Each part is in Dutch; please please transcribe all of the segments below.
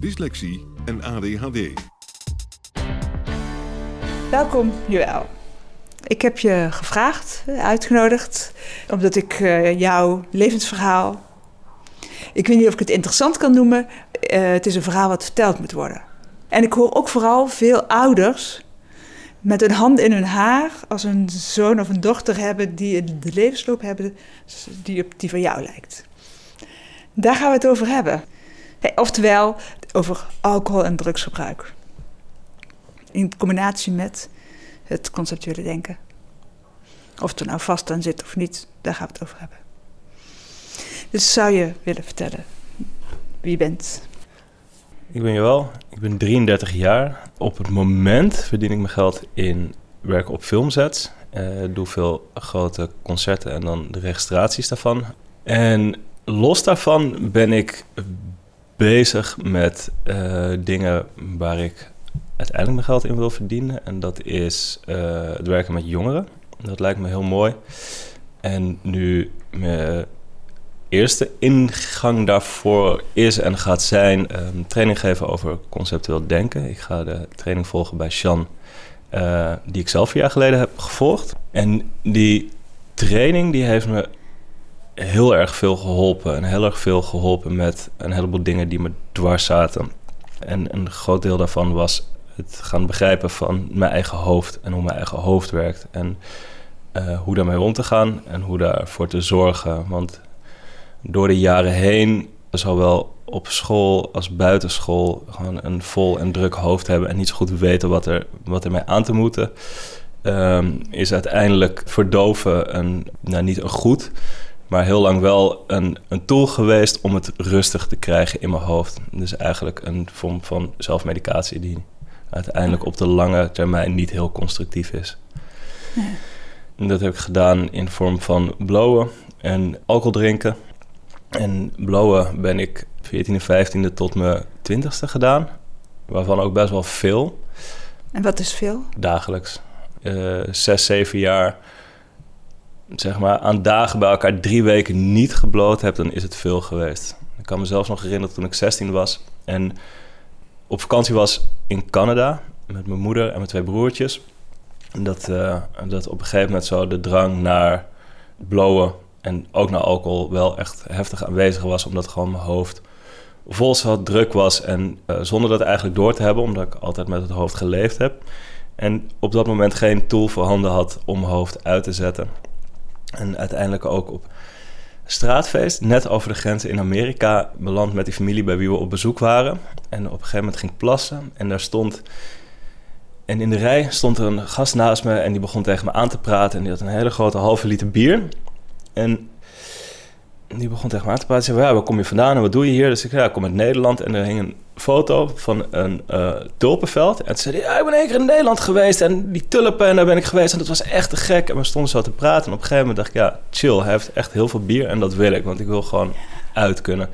dyslexie en ADHD. Welkom, Joël. Ik heb je gevraagd, uitgenodigd, omdat ik uh, jouw levensverhaal. Ik weet niet of ik het interessant kan noemen. Uh, het is een verhaal wat verteld moet worden. En ik hoor ook vooral veel ouders met een hand in hun haar als een zoon of een dochter hebben die de levensloop hebben die op die van jou lijkt. Daar gaan we het over hebben. Oftewel over alcohol en drugsgebruik. In combinatie met het conceptuele denken. Of het er nou vast aan zit of niet, daar gaan we het over hebben. Dus zou je willen vertellen wie je bent? Ik ben Joël, ik ben 33 jaar. Op het moment verdien ik mijn geld in werken op filmsets. Uh, doe veel grote concerten en dan de registraties daarvan. En los daarvan ben ik bezig met uh, dingen waar ik uiteindelijk mijn geld in wil verdienen. En dat is uh, het werken met jongeren. Dat lijkt me heel mooi. En nu mijn eerste ingang daarvoor is en gaat zijn um, training geven over conceptueel denken. Ik ga de training volgen bij Sjan, uh, die ik zelf vier jaar geleden heb gevolgd. En die training die heeft me heel erg veel geholpen. En heel erg veel geholpen met een heleboel dingen die me dwars zaten. En een groot deel daarvan was het gaan begrijpen van mijn eigen hoofd en hoe mijn eigen hoofd werkt. En uh, hoe daarmee om te gaan en hoe daarvoor te zorgen. Want door de jaren heen, zowel op school als buitenschool, gewoon een vol en druk hoofd hebben en niet zo goed weten wat er, wat er mee aan te moeten. Um, is uiteindelijk verdoven een, nou niet een goed, maar heel lang wel een, een tool geweest om het rustig te krijgen in mijn hoofd. Dus eigenlijk een vorm van zelfmedicatie die uiteindelijk op de lange termijn niet heel constructief is. En dat heb ik gedaan in vorm van blowen en alcohol drinken. En blowen ben ik 14e, 15e tot mijn 20e gedaan. Waarvan ook best wel veel. En wat is veel? Dagelijks. Uh, zes, zeven jaar. Zeg maar aan dagen bij elkaar drie weken niet gebloot heb, dan is het veel geweest. Ik kan me zelfs nog herinneren toen ik 16 was. En op vakantie was in Canada met mijn moeder en mijn twee broertjes. Dat, uh, dat op een gegeven moment zo de drang naar blowen en ook naar alcohol wel echt heftig aanwezig was, omdat gewoon mijn hoofd vol zat, druk was en uh, zonder dat eigenlijk door te hebben, omdat ik altijd met het hoofd geleefd heb. En op dat moment geen tool voorhanden had om mijn hoofd uit te zetten. En uiteindelijk ook op straatfeest, net over de grenzen in Amerika, beland met die familie bij wie we op bezoek waren. En op een gegeven moment ging ik plassen en daar stond... En in de rij stond er een gast naast me en die begon tegen me aan te praten. En die had een hele grote halve liter bier. En die begon tegen me aan te praten. Zei, ja, waar kom je vandaan en wat doe je hier? Dus ik zei, ja, ik kom uit Nederland. En er hing een foto van een uh, tulpenveld. En toen zei ja, ik ben één keer in Nederland geweest. En die tulpen, en daar ben ik geweest. En dat was echt te gek. En we stonden zo te praten. En op een gegeven moment dacht ik, ja, chill. Hij heeft echt heel veel bier en dat wil ik. Want ik wil gewoon uit kunnen.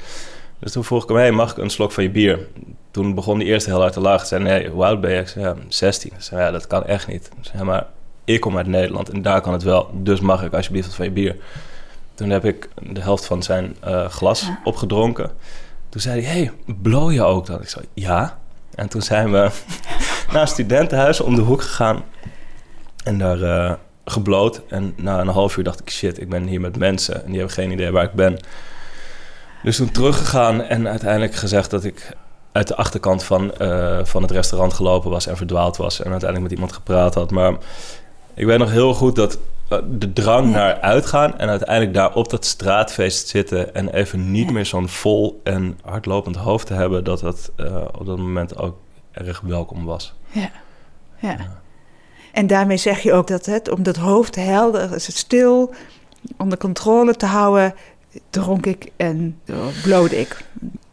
Dus toen vroeg ik hem, hey, mag ik een slok van je bier? Toen begon die eerste heel hard te lachen. Zei, nee, hoe oud ben je? Ik zei, ja, 16. Ik zei, ja, dat kan echt niet. Zei, maar ik kom uit Nederland en daar kan het wel. Dus mag ik alsjeblieft wat van je biir. Toen heb ik de helft van zijn uh, glas opgedronken. Toen zei hij, hey, blow je ook dan? Ik zei, ja. En toen zijn we naar een studentenhuis om de hoek gegaan. En daar uh, gebloot. En na een half uur dacht ik, shit, ik ben hier met mensen. En die hebben geen idee waar ik ben. Dus toen teruggegaan en uiteindelijk gezegd dat ik uit de achterkant van, eh, van het restaurant gelopen was en verdwaald was en uiteindelijk met iemand gepraat had. Maar ik weet nog heel goed dat eh, de drang naar uitgaan en uiteindelijk daar op dat straatfeest zitten en even niet meer zo'n vol en hardlopend hoofd te hebben, dat dat uh, op dat moment ook erg welkom was. Ja. ja. En daarmee zeg je ook dat het, om dat hoofd helder, stil, onder controle te houden, dronk ik en bloot ik.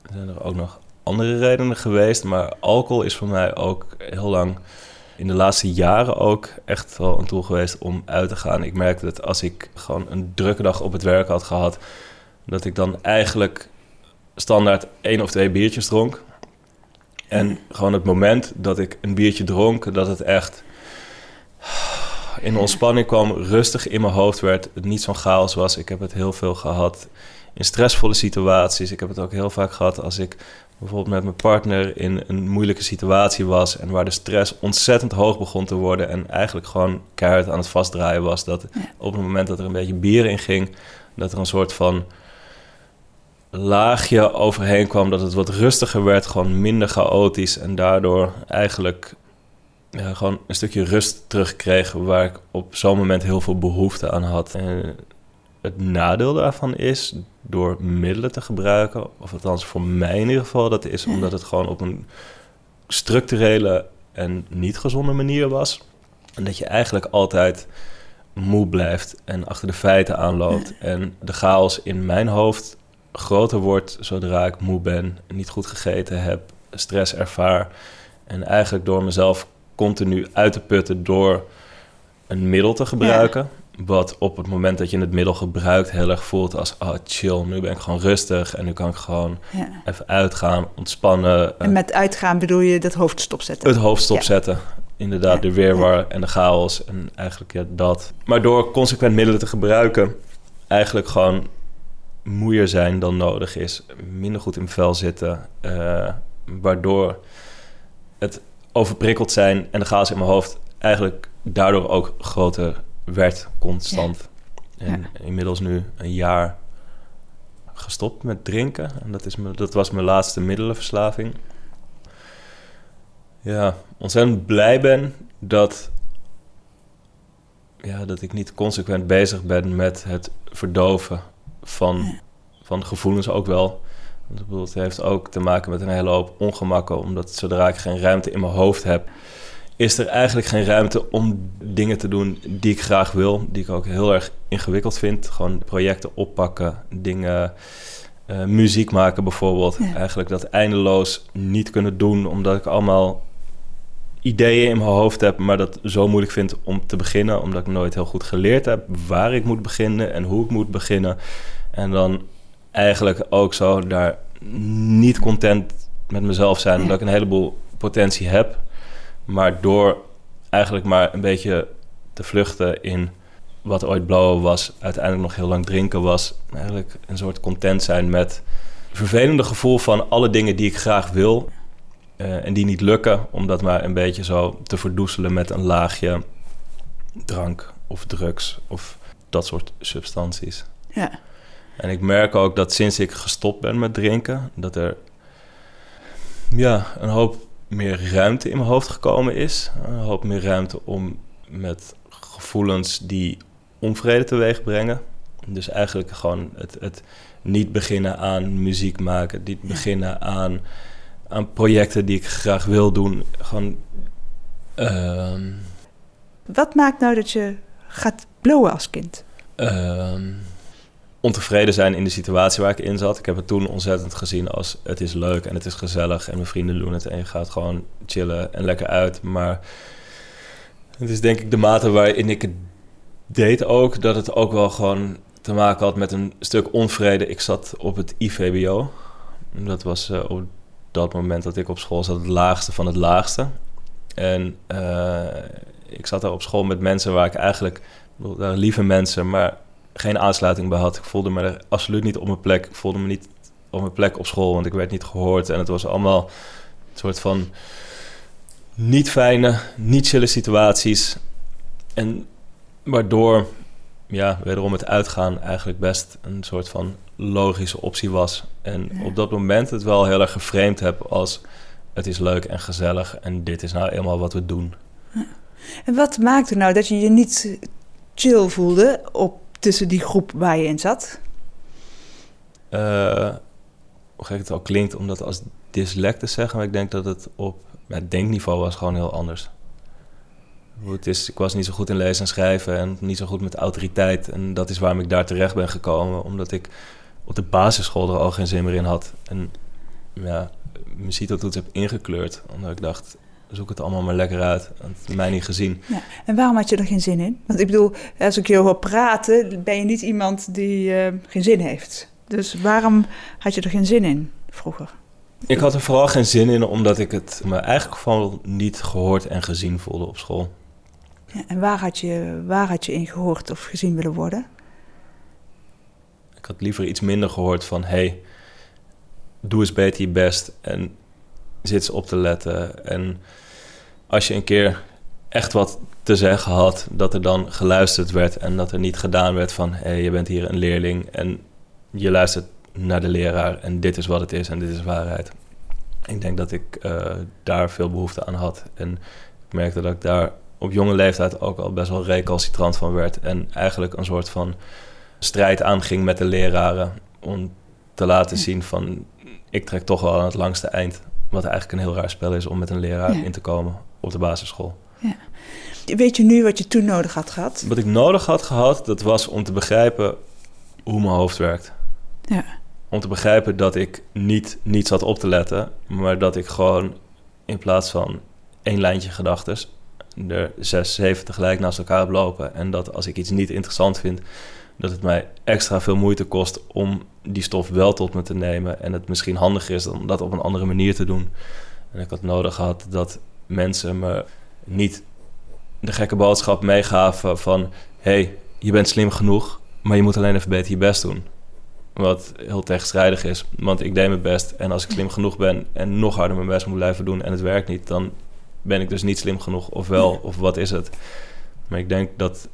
Er zijn er ook nog andere redenen geweest, maar alcohol is voor mij ook heel lang in de laatste jaren ook echt wel een tool geweest om uit te gaan. Ik merkte dat als ik gewoon een drukke dag op het werk had gehad, dat ik dan eigenlijk standaard één of twee biertjes dronk. En gewoon het moment dat ik een biertje dronk, dat het echt in ontspanning kwam, rustig in mijn hoofd werd, het niet zo'n chaos was. Ik heb het heel veel gehad in stressvolle situaties. Ik heb het ook heel vaak gehad als ik bijvoorbeeld met mijn partner in een moeilijke situatie was en waar de stress ontzettend hoog begon te worden en eigenlijk gewoon keihard aan het vastdraaien was. Dat op het moment dat er een beetje bier in ging, dat er een soort van laagje overheen kwam, dat het wat rustiger werd, gewoon minder chaotisch en daardoor eigenlijk ja, gewoon een stukje rust terugkreeg waar ik op zo'n moment heel veel behoefte aan had. En het nadeel daarvan is, door middelen te gebruiken, of althans voor mij in ieder geval, dat is omdat het gewoon op een structurele en niet gezonde manier was. En dat je eigenlijk altijd moe blijft en achter de feiten aanloopt. En de chaos in mijn hoofd groter wordt zodra ik moe ben, niet goed gegeten heb, stress ervaar. En eigenlijk door mezelf continu uit te putten door een middel te gebruiken. Wat op het moment dat je het middel gebruikt heel erg voelt als... oh, chill, nu ben ik gewoon rustig en nu kan ik gewoon even uitgaan, ontspannen. En met uitgaan bedoel je dat hoofd stopzetten? Het hoofd stopzetten. Inderdaad, de weerwar en de chaos en eigenlijk ja, dat. Maar door consequent middelen te gebruiken... eigenlijk gewoon moeier zijn dan nodig is. Minder goed in vel zitten. Uh, waardoor het overprikkeld zijn en de chaos in mijn hoofd eigenlijk daardoor ook groter werd constant. En inmiddels nu een jaar gestopt met drinken. En dat, is me, dat was mijn laatste middelenverslaving. Ja, ontzettend blij ben dat, ja, dat ik niet consequent bezig ben met het verdoven van, van gevoelens ook wel. Want het heeft ook te maken met een hele hoop ongemakken, omdat zodra ik geen ruimte in mijn hoofd heb, is er eigenlijk geen ruimte om dingen te doen die ik graag wil, die ik ook heel erg ingewikkeld vind. Gewoon projecten oppakken, dingen, uh, muziek maken bijvoorbeeld. Eigenlijk dat eindeloos niet kunnen doen, omdat ik allemaal ideeën in mijn hoofd heb, maar dat zo moeilijk vind om te beginnen, omdat ik nooit heel goed geleerd heb waar ik moet beginnen en hoe ik moet beginnen. En dan eigenlijk ook zo daar niet content met mezelf zijn, omdat ik een heleboel potentie heb maar door eigenlijk maar een beetje te vluchten in wat ooit blauwe was, uiteindelijk nog heel lang drinken was. Eigenlijk een soort content zijn met vervelende gevoel van alle dingen die ik graag wil. Uh, en die niet lukken, om dat maar een beetje zo te verdoezelen met een laagje drank of drugs of dat soort substanties. Ja. En ik merk ook dat sinds ik gestopt ben met drinken, dat er ja, een hoop meer ruimte in mijn hoofd gekomen is. Een hoop meer ruimte om met gevoelens die onvrede teweeg brengen. Dus eigenlijk gewoon het, het niet beginnen aan muziek maken, niet beginnen aan, aan projecten die ik graag wil doen. Gewoon. Ehm, Wat maakt nou dat je gaat blowen als kind? Uh, ontevreden zijn in de situatie waar ik in zat. Ik heb het toen ontzettend gezien als het is leuk en het is gezellig en mijn vrienden doen het en je gaat gewoon chillen en lekker uit. Maar het is denk ik de mate waarin ik het deed ook, dat het ook wel gewoon te maken had met een stuk onvrede. Ik zat op het IVBO. Dat was uh, op dat moment dat ik op school zat het laagste van het laagste. En uh, ik zat daar op school met mensen waar ik eigenlijk, lieve mensen, maar geen aansluiting bij had. Ik voelde me er absoluut niet op mijn plek. Ik voelde me niet op mijn plek op school, want ik werd niet gehoord. En het was allemaal een soort van niet fijne, niet chille situaties. En waardoor ja, wederom het uitgaan eigenlijk best een soort van logische optie was. En op dat moment het wel heel erg geframed heb als het is leuk en gezellig en dit is nou eenmaal wat we doen. En wat maakte nou dat je je niet chill voelde op, tussen die groep waar je in zat? Uh, hoe gek het al klinkt om dat als dyslect te zeggen, maar ik denk dat het op het denkniveau was gewoon heel anders. Het is, ik was niet zo goed in lezen en schrijven en niet zo goed met autoriteit. En dat is waarom ik daar terecht ben gekomen, omdat ik op de basisschool er al geen zin meer in had. En ja, mijn CITO-toets heb ingekleurd, omdat ik dacht, zoek het allemaal maar lekker uit. Het mij niet gezien. Ja. En waarom had je er geen zin in? Want ik bedoel, als ik je hoor praten, ben je niet iemand die uh, geen zin heeft. Dus waarom had je er geen zin in vroeger? Ik had er vooral geen zin in, omdat ik het me eigenlijk gewoon niet gehoord en gezien voelde op school. Ja, en waar had, je, waar had je in gehoord of gezien willen worden? Ik had liever iets minder gehoord van... hey, doe eens beter je best en zit op te letten. En als je een keer echt wat te zeggen had... dat er dan geluisterd werd en dat er niet gedaan werd van... hé, hey, je bent hier een leerling en je luistert naar de leraar... en dit is wat het is en dit is waarheid. Ik denk dat ik uh, daar veel behoefte aan had. En ik merkte dat ik daar op jonge leeftijd ook al best wel recalcitrant van werd. En eigenlijk een soort van strijd aanging met de leraren. Om te laten zien van ik trek toch wel aan het langste eind. Wat eigenlijk een heel raar spel is om met een leraar in te komen op de basisschool. Ja. Weet je nu wat je toen nodig had gehad? Wat ik nodig had gehad, dat was om te begrijpen hoe mijn hoofd werkt. Ja. Om te begrijpen dat ik niet niet zat op te letten, maar dat ik gewoon in plaats van één lijntje gedachten er zes, zeven tegelijk naast elkaar heb lopen. En dat als ik iets niet interessant vind, dat het mij extra veel moeite kost om die stof wel tot me te nemen. En het misschien handiger is om dat op een andere manier te doen. En ik had nodig gehad dat mensen me niet de gekke boodschap meegaven van... hey, je bent slim genoeg, maar je moet alleen even beter je best doen. Wat heel tegenstrijdig is, want ik deed mijn best. En als ik slim genoeg ben en nog harder mijn best moet blijven doen en het werkt niet... dan ben ik dus niet slim genoeg of wel, of wat is het? Maar ik denk dat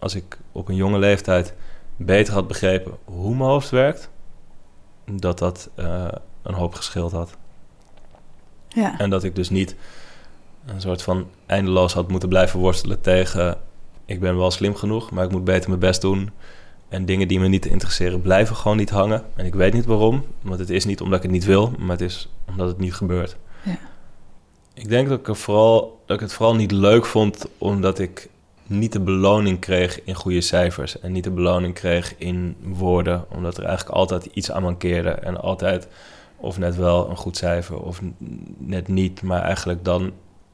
als ik op een jonge leeftijd beter had begrepen hoe mijn hoofd werkt, dat dat uh, een hoop geschild had. Ja. En dat ik dus niet een soort van eindeloos had moeten blijven worstelen tegen... ik ben wel slim genoeg, maar ik moet beter mijn best doen... En dingen die me niet interesseren blijven gewoon niet hangen. En ik weet niet waarom. Want het is niet omdat ik het niet wil, maar het is omdat het niet gebeurt. Ja. Ik denk dat ik, vooral, dat ik het vooral niet leuk vond omdat ik niet de beloning kreeg in goede cijfers. En niet de beloning kreeg in woorden. Omdat er eigenlijk altijd iets aan mankeerde. En altijd of net wel een goed cijfer of net niet. Maar eigenlijk dan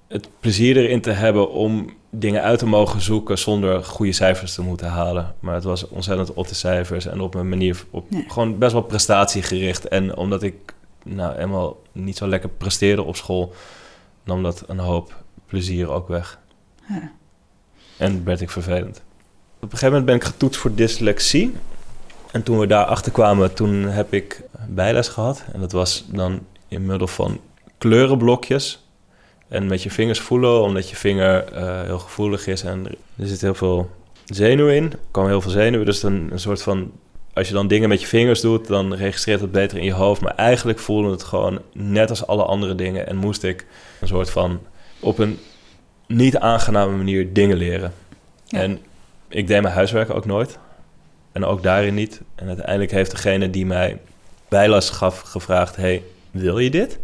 het plezier erin te hebben om dingen uit te mogen zoeken zonder goede cijfers te moeten halen. Maar het was ontzettend op de cijfers en op een manier op gewoon best wel prestatiegericht. En omdat ik nou eenmaal niet zo lekker presteerde op school, nam dat een hoop plezier ook weg. Ja. En werd ik vervelend. Op een gegeven moment ben ik getoetst voor dyslexie. En toen we daar achter kwamen, toen heb ik bijles gehad. En dat was dan in middel van kleurenblokjes. En met je vingers voelen, omdat je vinger uh, heel gevoelig is. En er zit heel veel zenuw in. Er komen heel veel zenuwen. Dus dan een soort van als je dan dingen met je vingers doet, dan registreert het beter in je hoofd. Maar eigenlijk voelde het gewoon net als alle andere dingen. En moest ik een soort van op een niet aangename manier dingen leren. En ik deed mijn huiswerk ook nooit. En ook daarin niet. En uiteindelijk heeft degene die mij bijles gaf gevraagd: Hey, wil je dit?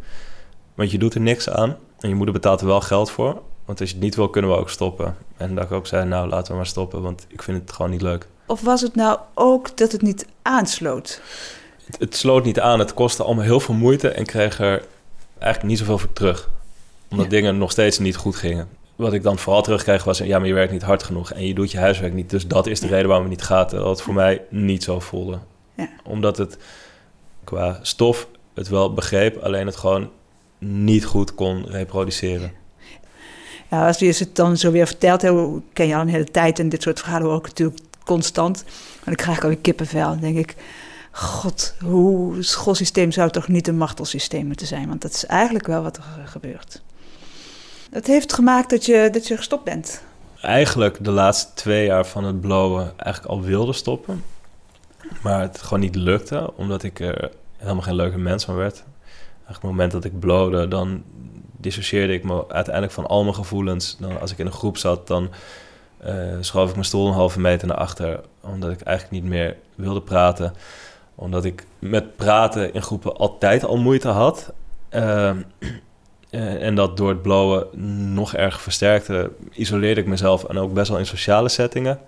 Want je doet er niks aan. En je moeder betaalt er wel geld voor. Want als je het niet wil, kunnen we ook stoppen. En dat ik ook zei: Nou, laten we maar stoppen. Want ik vind het gewoon niet leuk. Of was het nou ook dat het niet aansloot? Het, het sloot niet aan. Het kostte allemaal heel veel moeite en kreeg er eigenlijk niet zoveel voor terug. Omdat dingen nog steeds niet goed gingen. Wat ik dan vooral terugkreeg was... ja, maar je werkt niet hard genoeg en je doet je huiswerk niet. Dus dat is de reden waarom het niet gaat. Dat het voor mij niet zo voelde. Ja. Omdat het qua stof het wel begreep... alleen het gewoon niet goed kon reproduceren. Ja, als je het dan zo weer vertelt, ken je al een hele tijd... en dit soort verhalen ook natuurlijk constant. En dan krijg ik alweer kippenvel. Dan denk ik, god, hoe schoolsysteem zou toch niet een machtelsysteem moeten zijn? Want dat is eigenlijk wel wat er gebeurt. Dat heeft gemaakt dat je, dat je gestopt bent. eigenlijk de laatste twee jaar van het blowen eigenlijk al wilde stoppen. Maar het gewoon niet lukte, omdat ik er helemaal geen leuke mens van werd. Eigenlijk het moment dat ik blode, dan dissocieerde ik me uiteindelijk van al mijn gevoelens. Dan, als ik in een groep zat, dan uh, schoof ik mijn stoel een halve meter naar achter. Omdat ik eigenlijk niet meer wilde praten. Omdat ik met praten in groepen altijd al moeite had. Uh, en dat door het blowen nog erg versterkte, isoleerde ik mezelf en ook best wel in sociale settingen.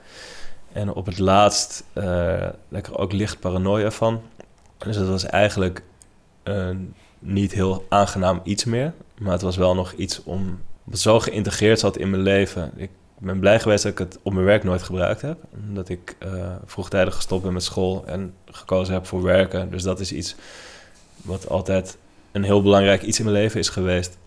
En op het laatst uh, lekker ook licht paranoia van. Dus dat was eigenlijk niet heel aangenaam iets meer. Maar het was wel nog iets om wat zo geïntegreerd zat in mijn leven. Ik ben blij geweest dat ik het op mijn werk nooit gebruikt heb. Omdat ik vroegtijdig gestopt ben met school en gekozen heb voor werken. Dus dat is iets wat altijd een heel belangrijk iets in mijn leven is geweest.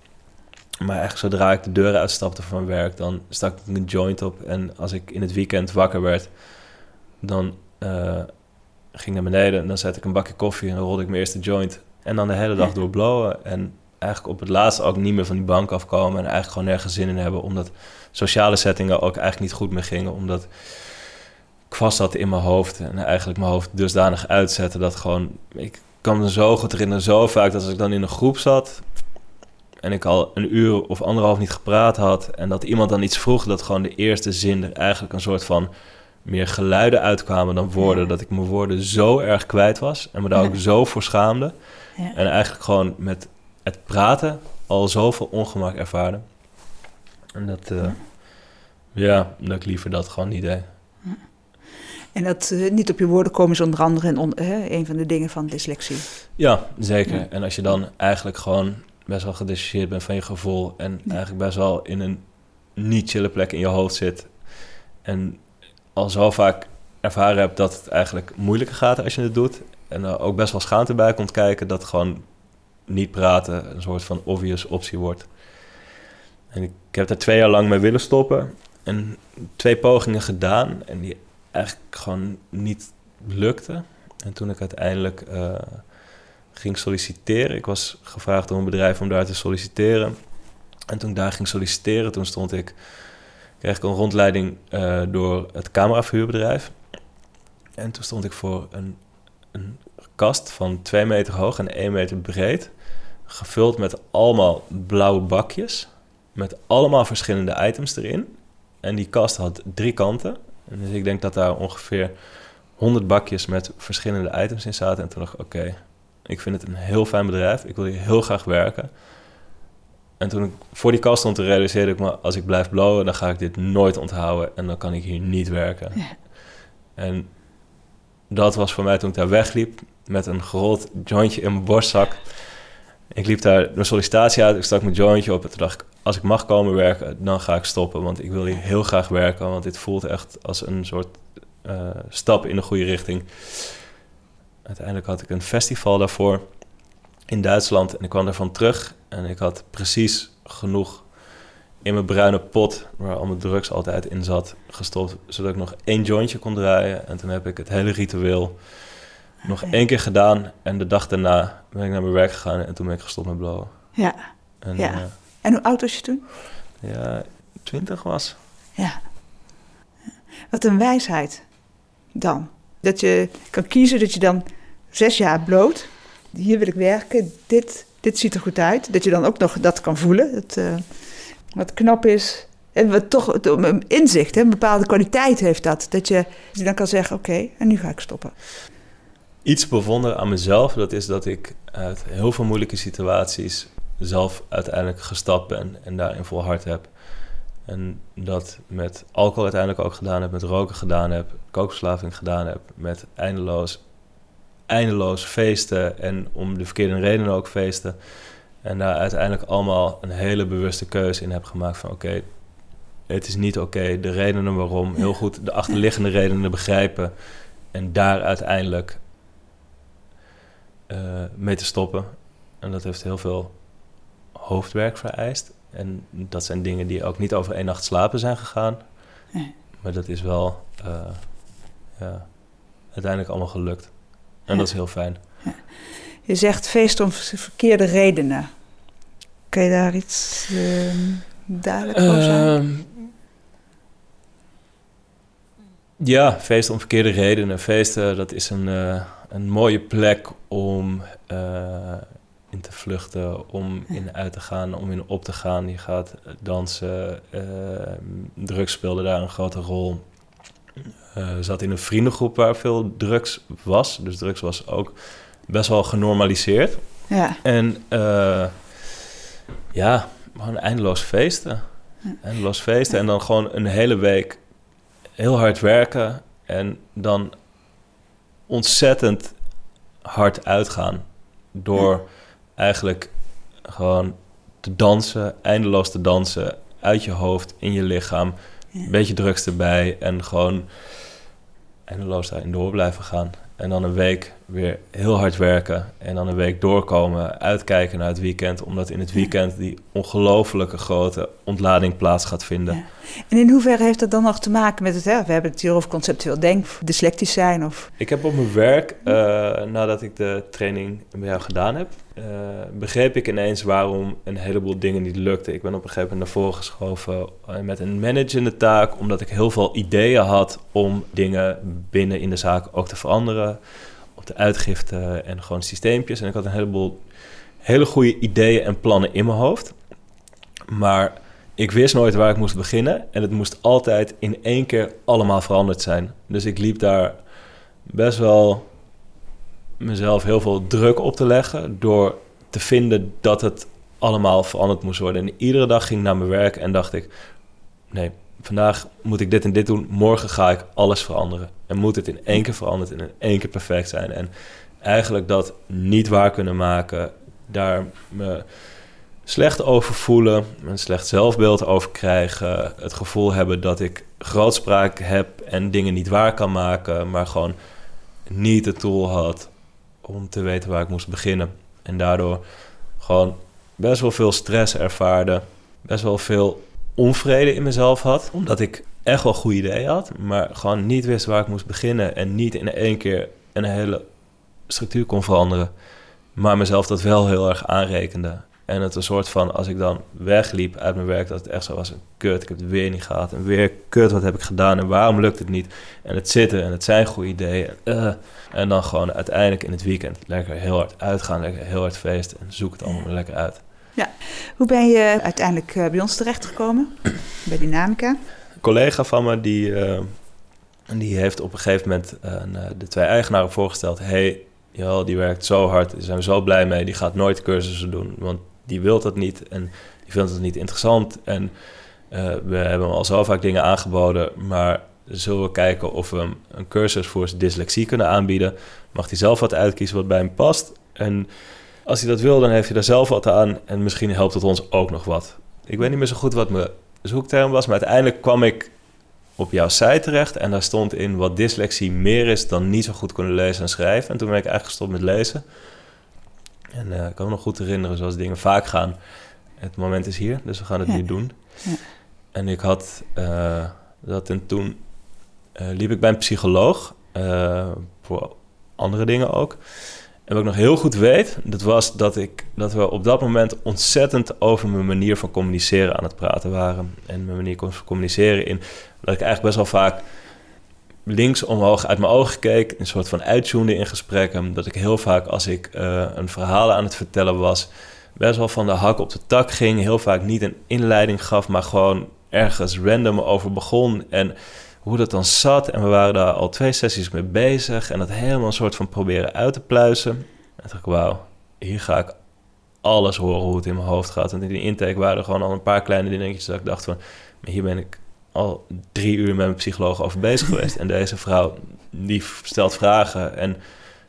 Maar echt zodra ik de deuren uitstapte van werk, dan stak ik een joint op. En als ik in het weekend wakker werd, dan uh, ging ik naar beneden en dan zette ik een bakje koffie en rolde ik mijn eerste joint. En dan de hele dag door blowen. En eigenlijk op het laatste ook niet meer van die bank afkomen en eigenlijk gewoon nergens zin in hebben, omdat sociale settingen ook eigenlijk niet goed meer gingen, omdat ik vast zat in mijn hoofd en eigenlijk mijn hoofd dusdanig uitzetten dat gewoon, ik kan me zo goed herinneren, zo vaak dat als ik dan in een groep zat en ik al een uur of anderhalf niet gepraat had en dat iemand dan iets vroeg, dat gewoon de eerste zin er eigenlijk een soort van meer geluiden uitkwamen dan woorden, dat ik mijn woorden zo erg kwijt was en me daar ook zo voor schaamde. Ja. En eigenlijk gewoon met het praten al zoveel ongemak ervaren. En dat, uh, ja, dat ik liever dat gewoon niet deed. En dat uh, niet op je woorden komen is onder andere een, van de dingen van dyslexie. Ja, zeker. Ja. En als je dan eigenlijk gewoon best wel gedissocieerd bent van je gevoel... en ja. eigenlijk best wel in een niet chille plek in je hoofd zit... en al zo vaak ervaren hebt dat het eigenlijk moeilijker gaat als je het doet... en er ook best wel schaamte bij komt kijken... dat gewoon niet praten een soort van obvious optie wordt. En ik, heb daar twee jaar lang mee willen stoppen. En twee pogingen gedaan. En die eigenlijk gewoon niet lukten. En toen ik uiteindelijk uh, ging solliciteren. Ik was gevraagd door een bedrijf om daar te solliciteren. En toen ik daar ging solliciteren, toen stond ik, kreeg ik een rondleiding uh, door het cameraverhuurbedrijf. En toen stond ik voor een, een kast van twee meter hoog en één meter breed gevuld met allemaal blauwe bakjes. Met allemaal verschillende items erin. En die kast had drie kanten. En dus ik denk dat daar ongeveer 100 bakjes met verschillende items in zaten. En toen dacht ik, oké, ik vind het een heel fijn bedrijf. Ik wil hier heel graag werken. En toen ik voor die kast stond, realiseerde ik me... als ik blijf blowen, dan ga ik dit nooit onthouden. En dan kan ik hier niet werken. Ja. En dat was voor mij toen ik daar wegliep... met een gerold jointje in mijn borstzak... Ik liep daar mijn sollicitatie uit, ik stak mijn jointje op en toen dacht ik, als ik mag komen werken, dan ga ik stoppen. Want ik wil hier heel graag werken, want dit voelt echt als een soort uh, stap in de goede richting. Uiteindelijk had ik een festival daarvoor in Duitsland en ik kwam daarvan terug. En ik had precies genoeg in mijn bruine pot, waar al mijn drugs altijd in zat, gestopt. Zodat ik nog één jointje kon draaien. En toen heb ik het hele ritueel nog één keer gedaan en de dag daarna ben ik naar mijn werk gegaan en toen ben ik gestopt met blowen. Ja. En, ja. Uh, en hoe oud was je toen? Ja, twintig was. Ja. Wat een wijsheid dan. Dat je kan kiezen dat je dan zes jaar bloot. Hier wil ik werken. Dit, dit ziet er goed uit. Dat je dan ook nog dat kan voelen. Dat, uh, wat knap is. En wat toch een inzicht, hè, een bepaalde kwaliteit heeft dat. Dat je, dat je dan kan zeggen: Oké, en nu ga ik stoppen iets bewonderen aan mezelf, dat is dat ik uit heel veel moeilijke situaties zelf uiteindelijk gestapt ben en daarin volhard heb. En dat met alcohol uiteindelijk ook gedaan heb, met roken gedaan heb, kookverslaving gedaan heb, met eindeloos, eindeloos feesten en om de verkeerde redenen ook feesten. En daar uiteindelijk allemaal een hele bewuste keuze in heb gemaakt van oké, het is niet oké, de redenen waarom, heel goed de achterliggende redenen begrijpen en daar uiteindelijk uh, mee te stoppen. En dat heeft heel veel hoofdwerk vereist. En dat zijn dingen die ook niet over één nacht slapen zijn gegaan. Nee. Maar dat is wel uh, ja, uiteindelijk allemaal gelukt. En ja. dat is heel fijn. Ja. Je zegt feest om verkeerde redenen. Ehm, eh, ehm, kan je daar iets uh, duidelijk over zijn? Uh, Ja, feesten om verkeerde redenen. Feesten, dat is een, uh, een mooie plek om uh, in te vluchten, om in uit te gaan, om in op te gaan. Je gaat dansen, uh, drugs speelde daar een grote rol. zat in een vriendengroep waar veel drugs was. Dus drugs was ook best wel genormaliseerd. Ja. En ja, gewoon eindeloos feesten. Eindeloos feesten en dan gewoon een hele week heel hard werken en dan ontzettend hard uitgaan. Door eigenlijk gewoon te dansen, eindeloos te dansen, uit je hoofd, in je lichaam. Een beetje drugs erbij en gewoon eindeloos daarin door blijven gaan. En dan een week weer heel hard werken. En dan een week doorkomen, uitkijken naar het weekend. Omdat in het weekend die ongelofelijke grote ontlading plaats gaat vinden. Ja. En in hoeverre heeft dat dan nog te maken met het... Hè? We hebben het hier over conceptueel denken, dyslectisch zijn of... Ik heb op mijn werk, uh, nadat ik de training bij jou gedaan heb... Uh, begreep ik ineens waarom een heleboel dingen niet lukten. Ik ben op een gegeven moment naar voren geschoven eh, met een managende taak... omdat ik heel veel ideeën had om dingen binnen in de zaak ook te veranderen op de uitgifte en gewoon systeempjes. En ik had een heleboel hele goede ideeën en plannen in mijn hoofd. Maar ik wist nooit waar ik moest beginnen. En het moest altijd in één keer allemaal veranderd zijn. Dus ik liep daar best wel mezelf heel veel druk op te leggen. Door te vinden dat het allemaal veranderd moest worden. En iedere dag ging ik naar mijn werk en dacht ik: nee, vandaag moet ik dit en dit doen. Morgen ga ik alles veranderen. En moet het in één keer veranderd en in één keer perfect zijn. En eigenlijk dat niet waar kunnen maken, daar me slecht over voelen, een slecht zelfbeeld over krijgen, het gevoel hebben dat ik grootspraak heb en dingen niet waar kan maken, maar gewoon niet de tool had om te weten waar ik moest beginnen. En daardoor gewoon best wel veel stress ervaarde, best wel veel onvrede in mezelf had, omdat ik echt wel goede ideeën had, maar gewoon niet wist waar ik moest beginnen en niet in één keer een hele structuur kon veranderen, maar mezelf dat wel heel erg aanrekende. En het een soort van, als ik dan wegliep uit mijn werk, dat het echt zo was: een kut, ik heb het weer niet gehad. En weer kut, wat heb ik gedaan en waarom lukt het niet? En het zitten en het zijn goede ideeën. Uh, en dan gewoon uiteindelijk in het weekend lekker heel hard uitgaan, lekker heel hard feesten en zoek het allemaal lekker uit. Ja, hoe ben je uiteindelijk eh, bij ons terechtgekomen, bij Dynamica? Collega van me, die, uh, die heeft op een gegeven moment de twee eigenaren voorgesteld... hey, die werkt zo hard, daar zijn we zo blij mee, die gaat nooit cursussen doen... want die wil dat niet en die vindt het niet interessant. En we hebben hem al zo vaak dingen aangeboden, maar zullen we kijken of we hem een cursus voor dyslexie kunnen aanbieden. Mag hij zelf wat uitkiezen wat bij hem past. En als hij dat wil, dan heeft hij daar zelf wat aan en misschien helpt het ons ook nog wat. Ik weet niet meer zo goed wat mijn zoekterm was, maar uiteindelijk kwam ik op jouw site terecht en daar stond in wat dyslexie meer is dan niet zo goed kunnen lezen en schrijven. En toen ben ik eigenlijk gestopt met lezen. En uh, ik kan me nog goed herinneren zoals dingen vaak gaan. Het moment is hier, dus we gaan het nu doen. Ja. En ik had uh, dat en toen uh, liep ik bij een psycholoog, voor andere dingen ook. En wat ik nog heel goed weet, dat was dat, ik, dat we op dat moment ontzettend over mijn manier van communiceren aan het praten waren. En mijn manier van communiceren in dat ik eigenlijk best wel vaak links omhoog uit mijn ogen keek, een soort van uitzoende in gesprekken. Dat ik heel vaak als ik uh, een verhaal aan het vertellen was, best wel van de hak op de tak ging. Heel vaak niet een inleiding gaf, maar gewoon ergens random over begon. En hoe dat dan zat. En we waren daar al twee sessies mee bezig. En dat helemaal een soort van proberen uit te pluizen. En toen ik, wauw, hier ga ik alles horen hoe het in mijn hoofd gaat. En in die intake waren er gewoon al een paar kleine dingetjes dat ik dacht van... hier ben ik al drie uur met mijn psycholoog over bezig geweest. En deze vrouw, die stelt vragen en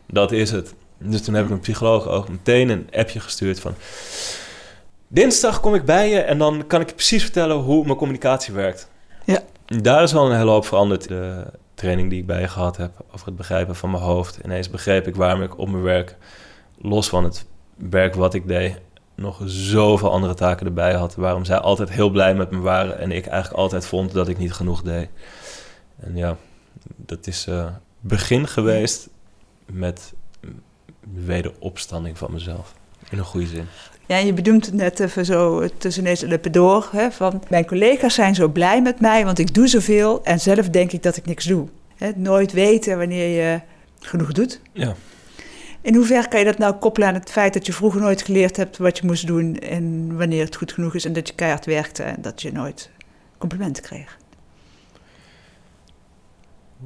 dat is het. Dus toen heb ik mijn psycholoog ook meteen een appje gestuurd van... Dinsdag kom ik bij je en dan kan ik je precies vertellen hoe mijn communicatie werkt. Ja. Daar is wel een hele hoop veranderd. De training die ik bij gehad heb over het begrijpen van mijn hoofd. Ineens begreep ik waarom ik op mijn werk, los van het werk wat ik deed, nog zoveel andere taken erbij had. Waarom zij altijd heel blij met me waren en ik eigenlijk altijd vond dat ik niet genoeg deed. En ja, dat is uh, begin geweest met wederopstanding van mezelf. In een goede zin. Ja, je bedoelt het net even zo tussen deze lippen door. Hè, van mijn collega's zijn zo blij met mij, want ik doe zoveel en zelf denk ik dat ik niks doe. Hè, nooit weten wanneer je genoeg doet. Ja. In hoeverre kan je dat nou koppelen aan het feit dat je vroeger nooit geleerd hebt wat je moest doen en wanneer het goed genoeg is en dat je keihard werkte en dat je nooit complimenten kreeg?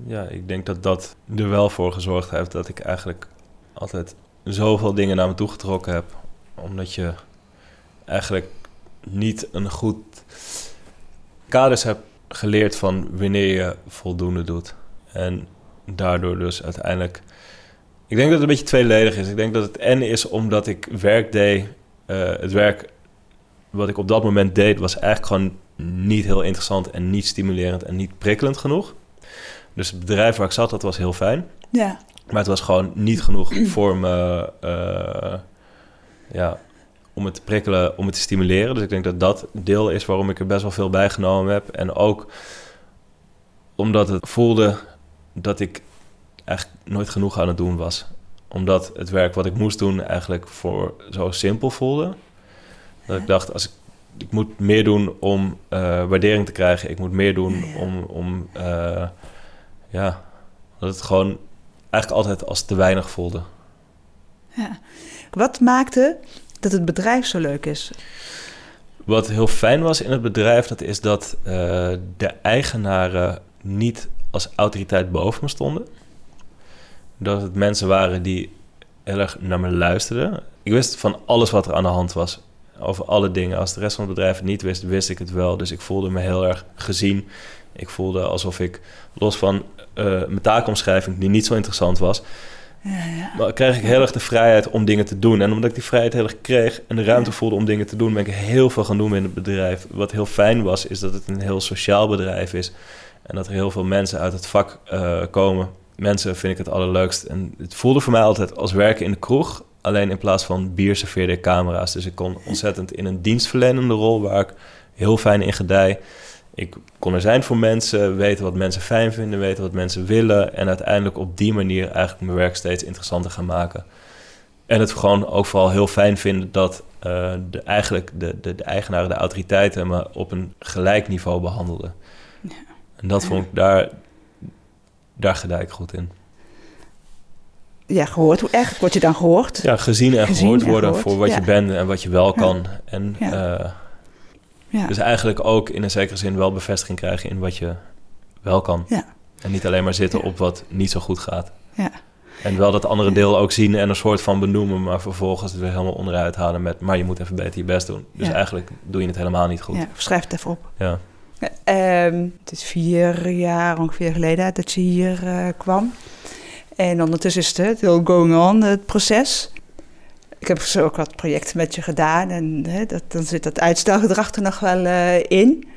Ja, ik denk dat dat er wel voor gezorgd heeft dat ik eigenlijk altijd zoveel dingen naar me toe getrokken heb. Omdat je eigenlijk niet een goed kaders hebt geleerd van wanneer je voldoende doet. En daardoor dus uiteindelijk... Ik denk dat het een beetje tweeledig is. Ik denk dat het en is omdat ik werk deed. eh, het werk wat ik op dat moment deed was eigenlijk gewoon niet heel interessant en niet stimulerend en niet prikkelend genoeg. Dus het bedrijf waar ik zat, dat was heel fijn. Ja, Maar het was gewoon niet genoeg voor me eh, ja, om het te prikkelen, om het te stimuleren. Dus ik denk dat dat deel is waarom ik er best wel veel bij genomen heb. En ook omdat het voelde dat ik eigenlijk nooit genoeg aan het doen was. Omdat het werk wat ik moest doen eigenlijk voor zo simpel voelde. Dat ik dacht, als ik, ik moet meer doen om eh, waardering te krijgen. Ik moet meer doen om, om eh, ja, dat het gewoon eigenlijk altijd als te weinig voelde. ja. Wat maakte dat het bedrijf zo leuk is? Wat heel fijn was in het bedrijf, dat is dat eh, de eigenaren niet als autoriteit boven me stonden. Dat het mensen waren die heel erg naar me luisterden. Ik wist van alles wat er aan de hand was. Over alle dingen. Als de rest van het bedrijf het niet wist, wist ik het wel. Dus ik voelde me heel erg gezien. Ik voelde alsof ik, los van eh, mijn taakomschrijving, die niet zo interessant was, Ja, ja. maar kreeg ik heel erg de vrijheid om dingen te doen. En omdat ik die vrijheid heel erg kreeg en de ruimte voelde om dingen te doen, ben ik heel veel gaan doen in het bedrijf. Wat heel fijn was, is dat het een heel sociaal bedrijf is. En dat er heel veel mensen uit het vak eh, komen. Mensen vind ik het allerleukst. En het voelde voor mij altijd als werken in de kroeg. Alleen in plaats van bier serveerde ik camera's. Dus ik kon ontzettend in een dienstverlenende rol waar ik heel fijn in gedij. Ik kon er zijn voor mensen, weten wat mensen fijn vinden, weten wat mensen willen. En uiteindelijk op die manier eigenlijk mijn werk steeds interessanter gaan maken. En het gewoon ook vooral heel fijn vinden dat eh, de, eigenlijk de, de, de eigenaren, de autoriteiten me op een gelijk niveau behandelden. Ja. En dat vond ik daar, daar gedij ik goed in. ja, gehoord. Hoe echt word je dan gehoord? Ja, gezien en Gezien gehoord en worden gehoord, voor wat ja. je bent en wat je wel Ja. kan. En Ja. Eh, Ja. dus eigenlijk ook in een zekere zin wel bevestiging krijgen in wat je wel kan. Ja. En niet alleen maar zitten Ja. op wat niet zo goed gaat. Ja. En wel dat andere deel ook zien en een soort van benoemen, maar vervolgens het weer helemaal onderuit halen met, maar je moet even beter je best doen. Dus eigenlijk doe je het helemaal niet goed. Schrijf het even op. Ja. Ehm, het is vier jaar ongeveer geleden dat je hier eh, kwam. En ondertussen is het het heel going on, het proces. Ik heb zo ook wat projecten met je gedaan en hè, dat, dan zit dat uitstelgedrag er nog wel eh, in.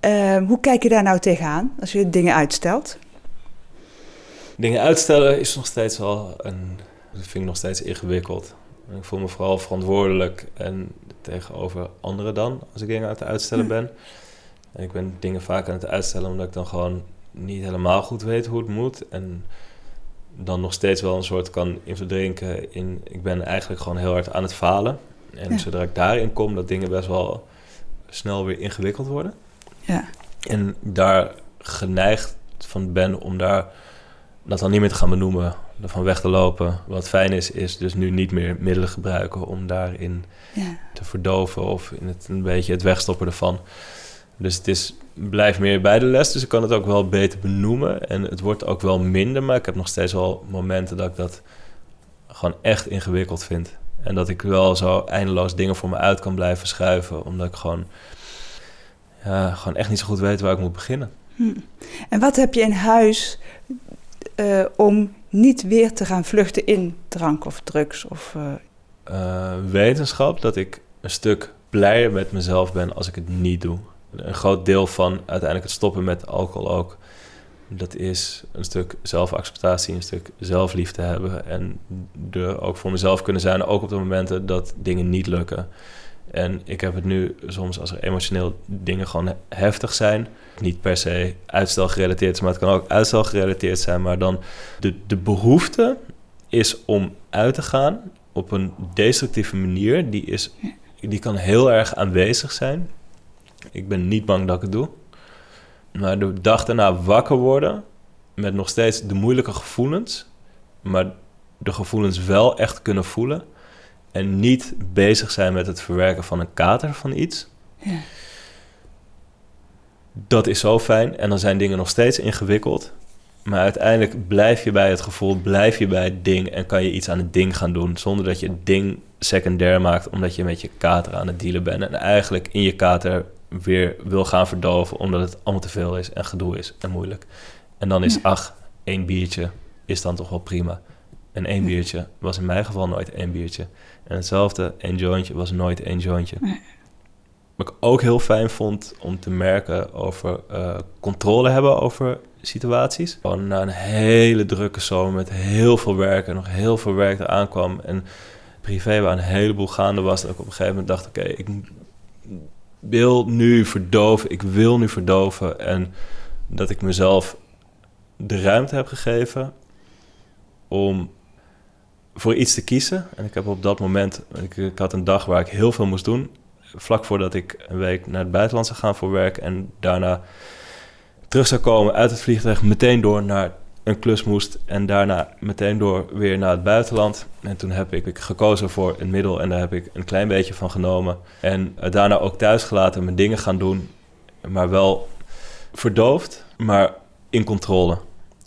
Ehm, hoe kijk je daar nou tegenaan als je dingen uitstelt? Dingen uitstellen is nog steeds wel een. Dat vind ik nog steeds ingewikkeld. Ik voel me vooral verantwoordelijk en tegenover anderen dan als ik dingen aan het uitstellen Hm. ben. En ik ben dingen vaak aan het uitstellen omdat ik dan gewoon niet helemaal goed weet hoe het moet. En dan nog steeds wel een soort kan in verdrinken in... Ik ben eigenlijk gewoon heel hard aan het falen. En Ja. zodra ik daarin kom, dat dingen best wel snel weer ingewikkeld worden. Ja, En daar geneigd van ben om daar dat dan niet meer te gaan benoemen, ervan weg te lopen. Wat fijn is, is dus nu niet meer middelen gebruiken om daarin ja, te verdoven of in het, een beetje het wegstoppen ervan. Dus het is, blijft meer bij de les, dus ik kan het ook wel beter benoemen. En het wordt ook wel minder, maar ik heb nog steeds wel momenten dat ik dat gewoon echt ingewikkeld vind. En dat ik wel zo eindeloos dingen voor me uit kan blijven schuiven, omdat ik gewoon, ja, gewoon echt niet zo goed weet waar ik moet beginnen. Hm. En wat heb je in huis eh, om niet weer te gaan vluchten in drank of drugs? Of, eh, eh, wetenschap dat ik een stuk blijer met mezelf ben als ik het niet doe. Een groot deel van uiteindelijk het stoppen met alcohol ook. Dat is een stuk zelfacceptatie, een stuk zelfliefde hebben. En er ook voor mezelf kunnen zijn, ook op de momenten dat dingen niet lukken. En ik heb het nu soms als er emotioneel dingen gewoon heftig zijn. Niet per se uitstel gerelateerd, maar het kan ook uitstel gerelateerd zijn. Maar dan de, de behoefte is om uit te gaan op een destructieve manier. Die, is, die kan heel erg aanwezig zijn. Ik ben niet bang dat ik het doe. Maar de dag daarna wakker worden met nog steeds de moeilijke gevoelens, maar de gevoelens wel echt kunnen voelen en niet bezig zijn met het verwerken van een kater van iets. Ja. Dat is zo fijn en dan zijn dingen nog steeds ingewikkeld. Maar uiteindelijk blijf je bij het gevoel, blijf je bij het ding en kan je iets aan het ding gaan doen zonder dat je het ding secundair maakt omdat je met je kater aan het dealen bent en eigenlijk in je kater weer wil gaan verdoven omdat het allemaal te veel is en gedoe is en moeilijk. En dan is, ach, één biertje is dan toch wel prima. En één biertje was in mijn geval nooit één biertje. En hetzelfde, één jointje was nooit één jointje. Wat ik ook heel fijn vond om te merken over eh, controle hebben over situaties. Gewoon na een hele drukke zomer met heel veel werk en nog heel veel werk eraan kwam. En privé waar een heleboel gaande was. Dat ik op een gegeven moment dacht, oké, ik wil nu verdoven. Ik wil nu verdoven. En dat ik mezelf de ruimte heb gegeven om voor iets te kiezen. En ik heb op dat moment, ik, ik had een dag waar ik heel veel moest doen. Vlak voordat ik een week naar het buitenland zou gaan voor werk en daarna terug zou komen uit het vliegtuig, meteen door naar een klus moest en daarna meteen door weer naar het buitenland. En toen heb ik gekozen voor een middel en daar heb ik een klein beetje van genomen. En eh, daarna ook thuis gelaten, mijn dingen gaan doen, maar wel verdoofd, maar in controle.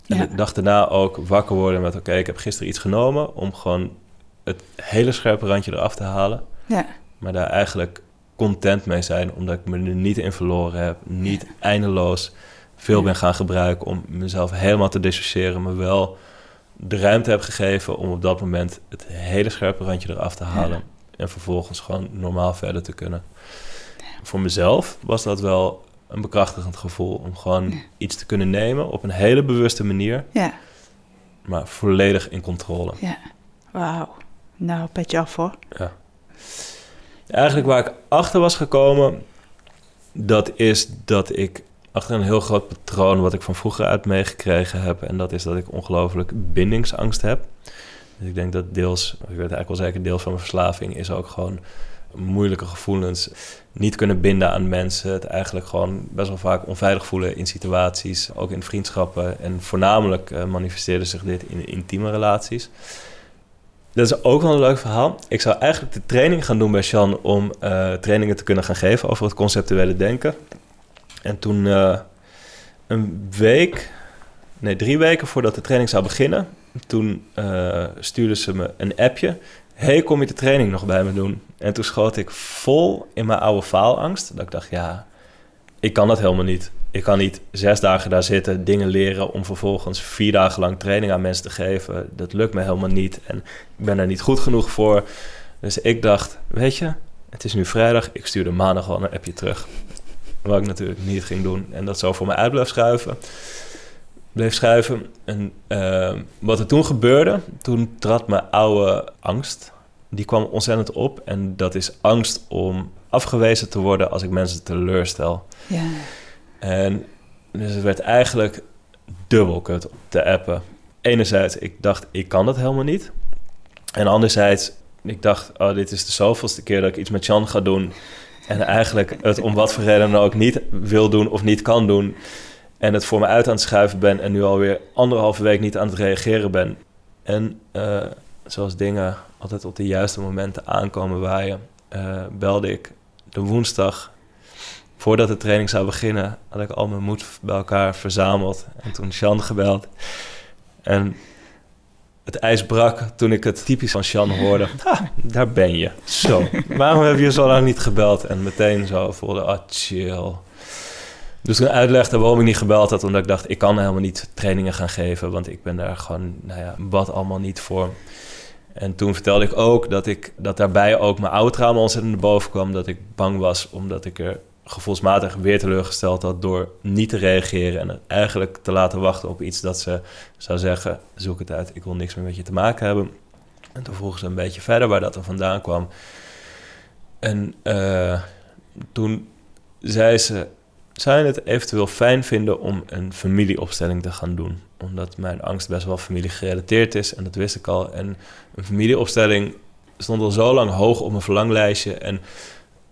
En Ja. ik dacht daarna ook wakker worden met... oké, ik heb gisteren iets genomen... om gewoon het hele scherpe randje eraf te halen. Ja. Maar daar eigenlijk content mee zijn... omdat ik me er niet in verloren heb. Niet eindeloos veel ben gaan gebruiken... om mezelf helemaal te dissociëren... maar wel de ruimte heb gegeven... om op dat moment het hele scherpe randje eraf te halen... en vervolgens gewoon normaal verder te kunnen. Voor mezelf was dat wel een bekrachtigend gevoel... om gewoon Ja. iets te kunnen nemen op een hele bewuste manier Ja. maar volledig in controle. Ja. Wauw. Nou, petje af hoor. Ja. Eigenlijk waar ik achter was gekomen, dat is dat ik achter een heel groot patroon wat ik van vroeger uit meegekregen heb. En dat is dat ik ongelooflijk bindingsangst heb. Dus ik denk dat deels, ik weet eigenlijk wel zeker, deels van mijn verslaving is ook gewoon moeilijke gevoelens. Niet kunnen binden aan mensen. Het eigenlijk gewoon best wel vaak onveilig voelen in situaties. Ook in vriendschappen. En voornamelijk eh, manifesteerde zich dit in intieme relaties. Dat is ook wel een leuk verhaal. Ik zou eigenlijk de training gaan doen bij Sjan om eh, trainingen te kunnen gaan geven over het conceptuele denken. En toen eh, een week, nee drie weken voordat de training zou beginnen, toen uh, stuurde ze me een appje. Hey, kom je de training nog bij me doen? En toen schoot ik vol in mijn oude faalangst. Dat ik dacht, ja, ik kan dat helemaal niet. Ik kan niet zes dagen daar zitten, dingen leren om vervolgens vier dagen lang training aan mensen te geven. Dat lukt me helemaal niet en ik ben er niet goed genoeg voor. Dus ik dacht, weet je, het is nu vrijdag, ik stuurde maandag gewoon een appje terug. Wat ik natuurlijk niet ging doen en dat zo voor me uit bleef schuiven. Bleef schuiven. En uh, wat er toen gebeurde, toen trad mijn oude angst. Die kwam ontzettend op. En dat is angst om afgewezen te worden als ik mensen teleurstel. Ja. En dus het werd eigenlijk dubbel kut te appen. Enerzijds, ik dacht, ik kan dat helemaal niet. En anderzijds, ik dacht, oh, dit is de zoveelste keer dat ik iets met Jan ga doen. En eigenlijk het om wat voor reden dan ook niet wil doen of niet kan doen. En het voor me uit aan het schuiven ben en nu alweer anderhalve week niet aan het reageren ben. En uh, zoals dingen altijd op de juiste momenten aankomen waaien, uh, belde ik de woensdag voordat de training zou beginnen, had ik al mijn moed bij elkaar verzameld. En toen Sjan gebeld. En het ijs brak toen ik het typisch van Sjan hoorde. Ha, daar ben je. Zo, waarom heb je zo lang niet gebeld? En meteen zo voelde, ah, chill. Dus toen uitlegde waarom ik niet gebeld had, omdat ik dacht, ik kan helemaal niet trainingen gaan geven, want ik ben daar gewoon, nou ja, wat allemaal niet voor. En toen vertelde ik ook dat ik dat daarbij ook mijn oude trauma ontzettend boven kwam, dat ik bang was omdat ik er gevoelsmatig weer teleurgesteld had door niet te reageren en eigenlijk te laten wachten op iets dat ze zou zeggen, zoek het uit, ik wil niks meer met je te maken hebben. En toen vroegen ze een beetje verder waar dat er vandaan kwam. En uh, toen zei ze, zou je het eventueel fijn vinden om een familieopstelling te gaan doen? Omdat mijn angst best wel familiegerelateerd is en dat wist ik al. En een familieopstelling stond al zo lang hoog op mijn verlanglijstje en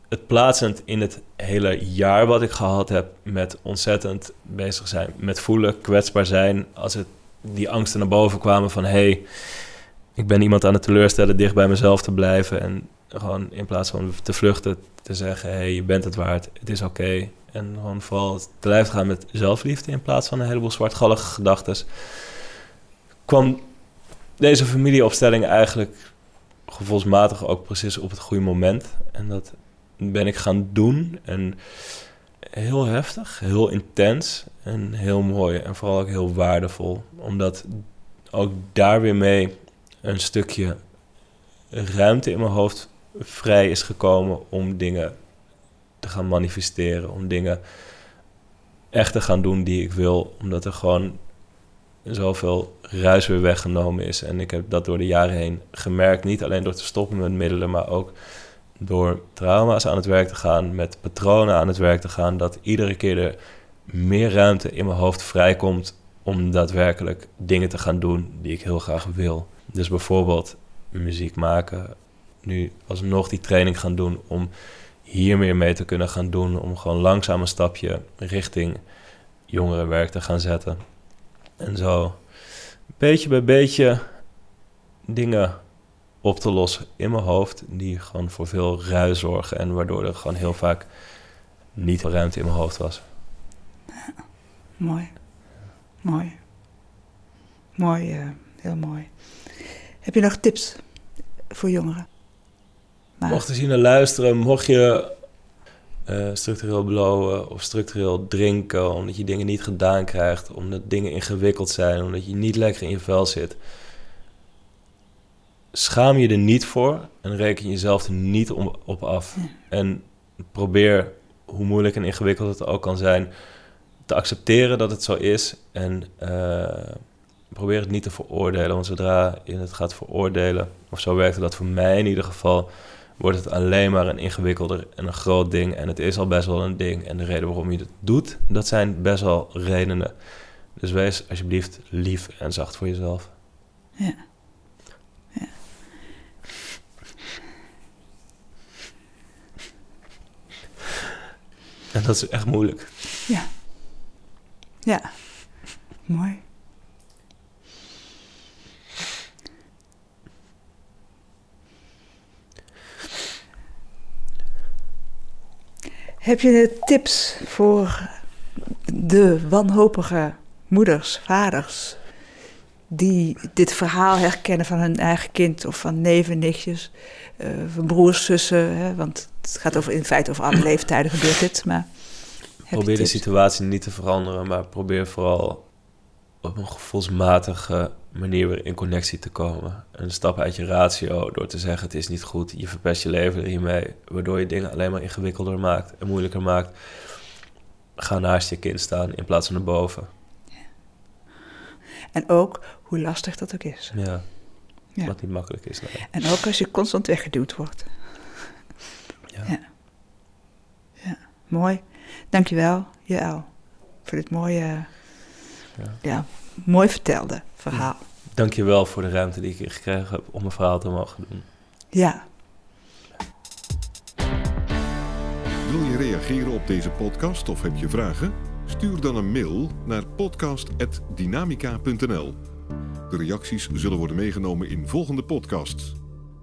het plaatsend in het hele jaar wat ik gehad heb met ontzettend bezig zijn, met voelen, kwetsbaar zijn. Als het die angsten naar boven kwamen van hey, ik ben iemand aan het teleurstellen, dicht bij mezelf te blijven en gewoon in plaats van te vluchten te zeggen hey, je bent het waard, het is oké. En gewoon vooral te blijven gaan met zelfliefde in plaats van een heleboel zwartgallige gedachten. Kwam deze familieopstelling eigenlijk gevoelsmatig ook precies op het goede moment. En dat ben ik gaan doen. En heel heftig, heel intens en heel mooi. En vooral ook heel waardevol. Omdat ook daar weer mee een stukje ruimte in mijn hoofd vrij is gekomen om dingen te gaan manifesteren. Om dingen echt te gaan doen die ik wil. Omdat er gewoon zoveel ruis weer weggenomen is. En ik heb dat door de jaren heen gemerkt. Niet alleen door te stoppen met middelen, maar ook door trauma's aan het werk te gaan, met patronen aan het werk te gaan, dat iedere keer er meer ruimte in mijn hoofd vrijkomt om daadwerkelijk dingen te gaan doen die ik heel graag wil. Dus bijvoorbeeld muziek maken, nu alsnog die training gaan doen om hier meer mee te kunnen gaan doen, om gewoon langzaam een stapje richting jongerenwerk te gaan zetten. En zo beetje bij beetje dingen op te lossen in mijn hoofd. Die gewoon voor veel ruis zorgen. En waardoor er gewoon heel vaak niet ruimte in mijn hoofd was. mooi. Mooi. Mooi, uh, heel mooi. Heb je nog tips voor jongeren? Maar... Mocht je zien en luisteren, mocht je uh, structureel blowen of structureel drinken, omdat je dingen niet gedaan krijgt, omdat dingen ingewikkeld zijn, omdat je niet lekker in je vel zit schaam je er niet voor en reken jezelf er niet om, op af. En probeer, hoe moeilijk en ingewikkeld het ook kan zijn, te accepteren dat het zo is. En uh, probeer het niet te veroordelen. Want zodra je het gaat veroordelen, of zo werkte dat voor mij in ieder geval, wordt het alleen maar een ingewikkelder en een groot ding. En het is al best wel een ding. En de reden waarom je het doet, dat zijn best wel redenen. Dus wees alsjeblieft lief en zacht voor jezelf. Ja. En dat is echt moeilijk. Ja. Ja. Mooi. Heb je tips voor de wanhopige moeders, vaders, die dit verhaal herkennen van hun eigen kind of van neven, nichtjes, uh, van broers, zussen? Hè? Want het gaat over, in feite over alle leeftijden gebeurt dit. Maar probeer de situatie niet te veranderen, maar probeer vooral op een gevoelsmatige manier weer in connectie te komen. Een stap uit je ratio door te zeggen het is niet goed, je verpest je leven hiermee, waardoor je dingen alleen maar ingewikkelder maakt en moeilijker maakt. Ga naast je kind staan in plaats van erboven. Ja. En ook hoe lastig dat ook is. Ja, ja. wat niet makkelijk is. En ook als je constant weggeduwd wordt. Ja. ja. ja. Mooi. Dankjewel, Jael, voor dit mooie, ja. ja mooi vertelde verhaal. Ja. Dankjewel voor de ruimte die ik gekregen heb om mijn verhaal te mogen doen. Ja. Wil je reageren op deze podcast of heb je vragen? Stuur dan een mail naar podcast.dynamica.nl. De reacties zullen worden meegenomen in volgende podcasts.